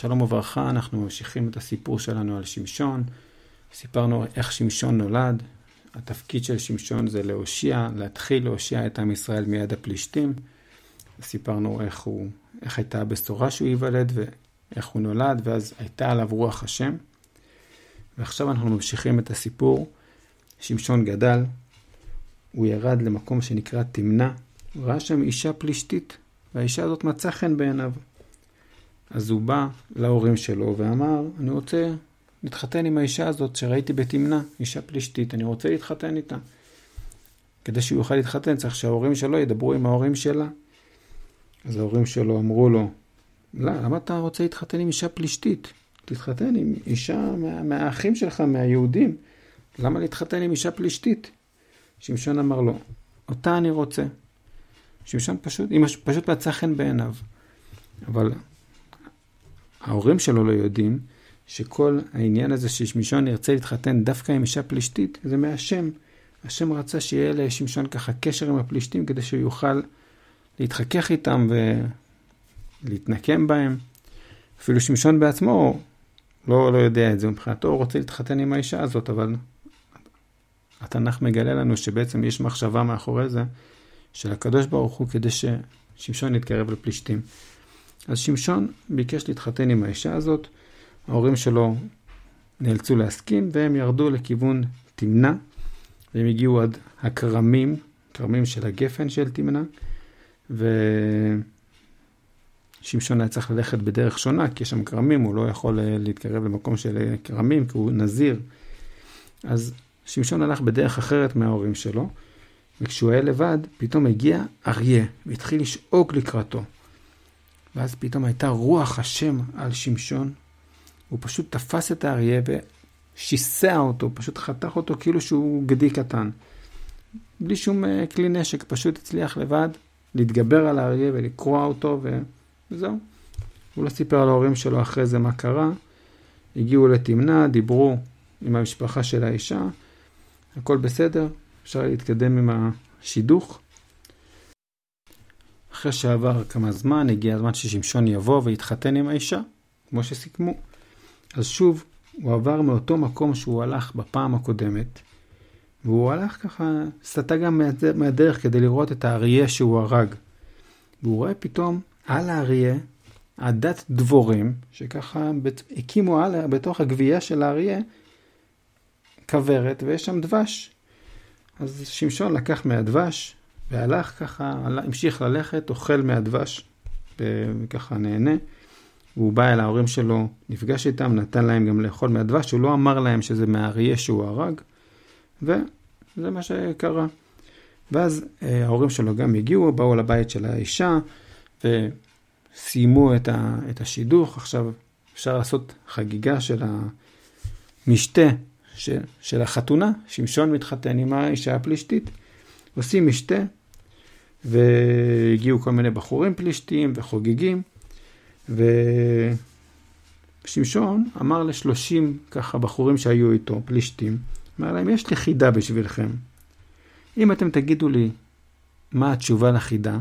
שלום וברכה, אנחנו ממשיכים את הסיפור שלנו על שמשון. סיפרנו איך שמשון נולד. התפקיד של שמשון זה להושיע, להתחיל להושיע את עם ישראל מיד הפלישתים. סיפרנו איך, הוא, איך הייתה הבשורה שהוא ייוולד ואיך הוא נולד, ואז הייתה עליו רוח השם. ועכשיו אנחנו ממשיכים את הסיפור. שמשון גדל, הוא ירד למקום שנקרא תמנע, הוא ראה שם אישה פלישתית, והאישה הזאת מצאה חן בעיניו. אז הוא בא להורים שלו ואמר, אני רוצה להתחתן עם האישה הזאת שראיתי בתמנע, אישה פלישתית, אני רוצה להתחתן איתה. כדי שהוא יוכל להתחתן צריך שההורים שלו ידברו עם ההורים שלה. אז ההורים שלו אמרו לו, לא, למה אתה רוצה להתחתן עם אישה פלישתית? תתחתן עם אישה מה, מהאחים שלך, מהיהודים. למה להתחתן עם אישה פלישתית? שמשון אמר לו, אותה אני רוצה. שמשון פשוט, פשוט מצא חן בעיניו. אבל ההורים שלו לא יודעים שכל העניין הזה ששמשון ירצה להתחתן דווקא עם אישה פלישתית, זה מהשם. השם רצה שיהיה לשמשון ככה קשר עם הפלישתים כדי שהוא יוכל להתחכך איתם ולהתנקם בהם. אפילו שמשון בעצמו לא, לא יודע את זה, מבחינתו הוא רוצה להתחתן עם האישה הזאת, אבל התנ"ך מגלה לנו שבעצם יש מחשבה מאחורי זה של הקדוש ברוך הוא כדי ששמשון יתקרב לפלישתים. אז שמשון ביקש להתחתן עם האישה הזאת, ההורים שלו נאלצו להסכים והם ירדו לכיוון תמנע, והם הגיעו עד הכרמים, כרמים של הגפן של תמנע, ושמשון היה צריך ללכת בדרך שונה, כי יש שם כרמים, הוא לא יכול אה, להתקרב למקום של אה, כרמים, כי הוא נזיר. אז שמשון הלך בדרך אחרת מההורים שלו, וכשהוא היה לבד, פתאום הגיע אריה, והתחיל לשאוג לקראתו. ואז פתאום הייתה רוח השם על שמשון. הוא פשוט תפס את האריה ושיסע אותו, פשוט חתך אותו כאילו שהוא גדי קטן. בלי שום אה, כלי נשק, פשוט הצליח לבד להתגבר על האריה ולקרוע אותו וזהו. הוא לא סיפר להורים שלו אחרי זה מה קרה. הגיעו לתמנע, דיברו עם המשפחה של האישה, הכל בסדר, אפשר להתקדם עם השידוך. אחרי שעבר כמה זמן, הגיע הזמן ששמשון יבוא ויתחתן עם האישה, כמו שסיכמו. אז שוב, הוא עבר מאותו מקום שהוא הלך בפעם הקודמת, והוא הלך ככה, סטה גם מהדרך כדי לראות את האריה שהוא הרג. והוא רואה פתאום על האריה עדת דבורים, שככה הקימו על, בתוך הגבייה של האריה כוורת, ויש שם דבש. אז שמשון לקח מהדבש, והלך ככה, המשיך ללכת, אוכל מהדבש, וככה נהנה. והוא בא אל ההורים שלו, נפגש איתם, נתן להם גם לאכול מהדבש, הוא לא אמר להם שזה מהאריה שהוא הרג, וזה מה שקרה. ואז אה, ההורים שלו גם הגיעו, באו לבית של האישה, וסיימו את, ה, את השידוך. עכשיו אפשר לעשות חגיגה של המשתה של, של החתונה, שמשון מתחתן עם האישה הפלישתית. עושים משתה, והגיעו כל מיני בחורים פלישתיים וחוגגים, ושמשון אמר לשלושים ככה בחורים שהיו איתו, פלישתים, אמר להם, יש לי חידה בשבילכם. אם אתם תגידו לי מה התשובה לחידה,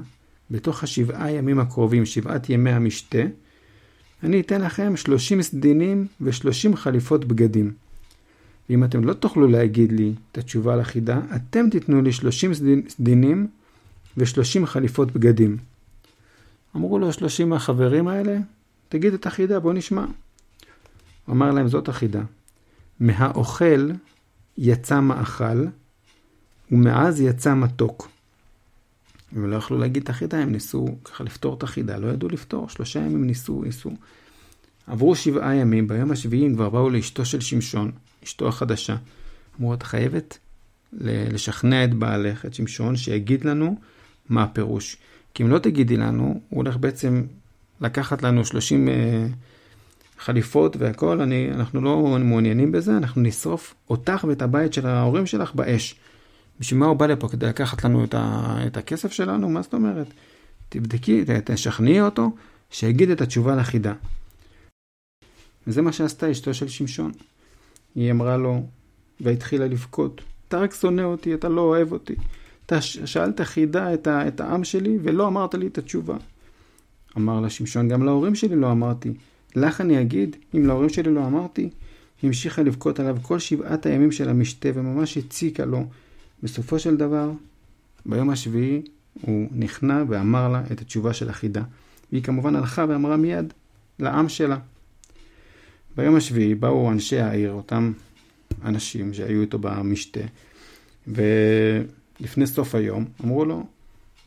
בתוך השבעה ימים הקרובים, שבעת ימי המשתה, אני אתן לכם שלושים סדינים ושלושים חליפות בגדים. ואם אתם לא תוכלו להגיד לי את התשובה לחידה, אתם תיתנו לי שלושים סדינים ושלושים חליפות בגדים. אמרו לו שלושים מהחברים האלה, תגיד את החידה, בוא נשמע. הוא אמר להם, זאת החידה. מהאוכל יצא מאכל, ומעז יצא מתוק. הם לא יכלו להגיד את החידה, הם ניסו ככה לפתור את החידה, לא ידעו לפתור, שלושה ימים ניסו, ניסו. עברו שבעה ימים, ביום השביעי הם כבר באו לאשתו של שמשון, אשתו החדשה. אמרו, את חייבת לשכנע את בעלך, את שמשון, שיגיד לנו מה הפירוש. כי אם לא תגידי לנו, הוא הולך בעצם לקחת לנו 30 uh, אה, חליפות והכל, אני, אנחנו לא מעוניינים בזה, אנחנו נשרוף אותך ואת הבית של ההורים שלך באש. בשביל מה הוא בא לפה? כדי לקחת לנו את, ה, את הכסף שלנו? מה זאת אומרת? תבדקי, תשכנעי אותו, שיגיד את התשובה לחידה. וזה מה שעשתה אשתו של שמשון. היא אמרה לו, והתחילה לבכות, אתה רק שונא אותי, אתה לא אוהב אותי. אתה שאלת חידה את, את העם שלי ולא אמרת לי את התשובה. אמר לה שמשון, גם להורים שלי לא אמרתי. לך אני אגיד, אם להורים שלי לא אמרתי, המשיכה לבכות עליו כל שבעת הימים של המשתה, וממש הציקה לו. בסופו של דבר, ביום השביעי, הוא נכנע ואמר לה את התשובה של החידה. והיא כמובן הלכה ואמרה מיד לעם שלה. ביום השביעי באו אנשי העיר, אותם אנשים שהיו איתו במשתה, ולפני סוף היום אמרו לו,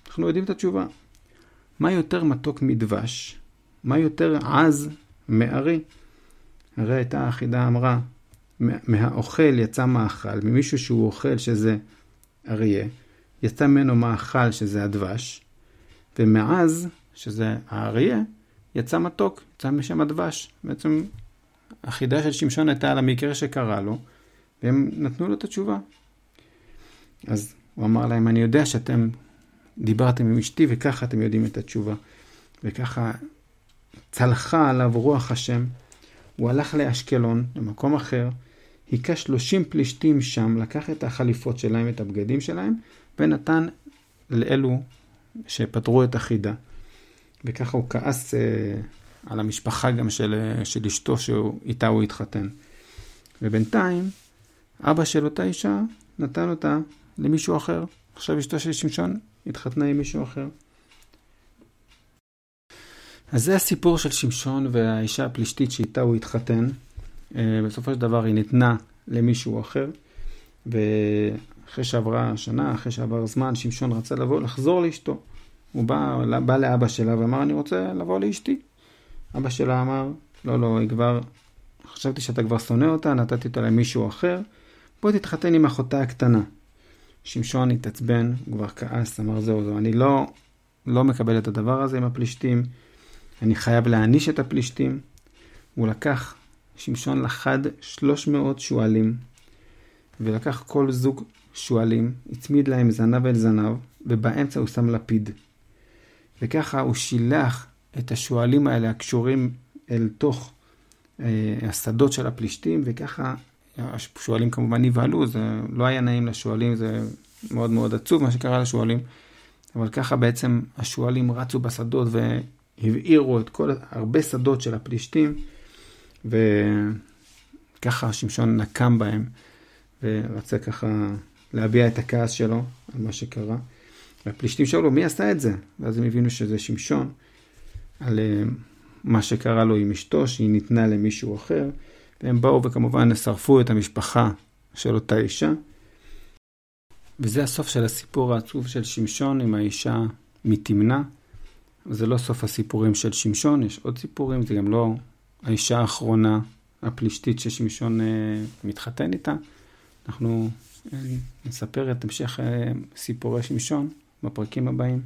אנחנו יודעים את התשובה. מה יותר מתוק מדבש? מה יותר עז מארי? הרי הייתה החידה אמרה, מהאוכל יצא מאכל, ממישהו שהוא אוכל שזה אריה, יצא ממנו מאכל שזה הדבש, ומעז, שזה האריה, יצא מתוק, יצא משם הדבש. בעצם החידה של שמשון הייתה על המקרה שקרה לו, והם נתנו לו את התשובה. אז הוא אמר להם, אני יודע שאתם דיברתם עם אשתי וככה אתם יודעים את התשובה. וככה צלחה עליו רוח השם. הוא הלך לאשקלון, למקום אחר, היכה שלושים פלישתים שם, לקח את החליפות שלהם, את הבגדים שלהם, ונתן לאלו שפתרו את החידה. וככה הוא כעס אה, על המשפחה גם של, אה, של אשתו שאיתה הוא התחתן. ובינתיים, אבא של אותה אישה נתן אותה למישהו אחר. עכשיו אשתו של שמשון התחתנה עם מישהו אחר. אז זה הסיפור של שמשון והאישה הפלישתית שאיתה הוא התחתן. אה, בסופו של דבר היא ניתנה למישהו אחר, ואחרי שעברה שנה, אחרי שעבר זמן, שמשון רצה לבוא, לחזור לאשתו. הוא בא, בא לאבא שלה ואמר, אני רוצה לבוא לאשתי. אבא שלה אמר, לא, לא, היא כבר, חשבתי שאתה כבר שונא אותה, נתתי אותה למישהו אחר, בוא תתחתן עם אחותה הקטנה. שמשון התעצבן, הוא כבר כעס, אמר זהו זהו, אני לא, לא מקבל את הדבר הזה עם הפלישתים, אני חייב להעניש את הפלישתים. הוא לקח, שמשון לחד 300 שועלים, ולקח כל זוג שועלים, הצמיד להם זנב אל זנב, ובאמצע הוא שם לפיד. וככה הוא שילח את השועלים האלה הקשורים אל תוך אה, השדות של הפלישתים, וככה השועלים כמובן נבהלו, זה לא היה נעים לשועלים, זה מאוד מאוד עצוב מה שקרה לשועלים, אבל ככה בעצם השועלים רצו בשדות והבעירו את כל, הרבה שדות של הפלישתים, וככה שמשון נקם בהם, ורצה ככה להביע את הכעס שלו על מה שקרה. והפלישתים שאלו, מי עשה את זה? ואז הם הבינו שזה שמשון, על אה, מה שקרה לו עם אשתו, שהיא ניתנה למישהו אחר. והם באו וכמובן שרפו את המשפחה של אותה אישה. וזה הסוף של הסיפור העצוב של שמשון עם האישה מתמנה. זה לא סוף הסיפורים של שמשון, יש עוד סיפורים, זה גם לא האישה האחרונה הפלישתית ששמשון אה, מתחתן איתה. אנחנו אה, נספר את המשך אה, סיפורי שמשון בפרקים הבאים.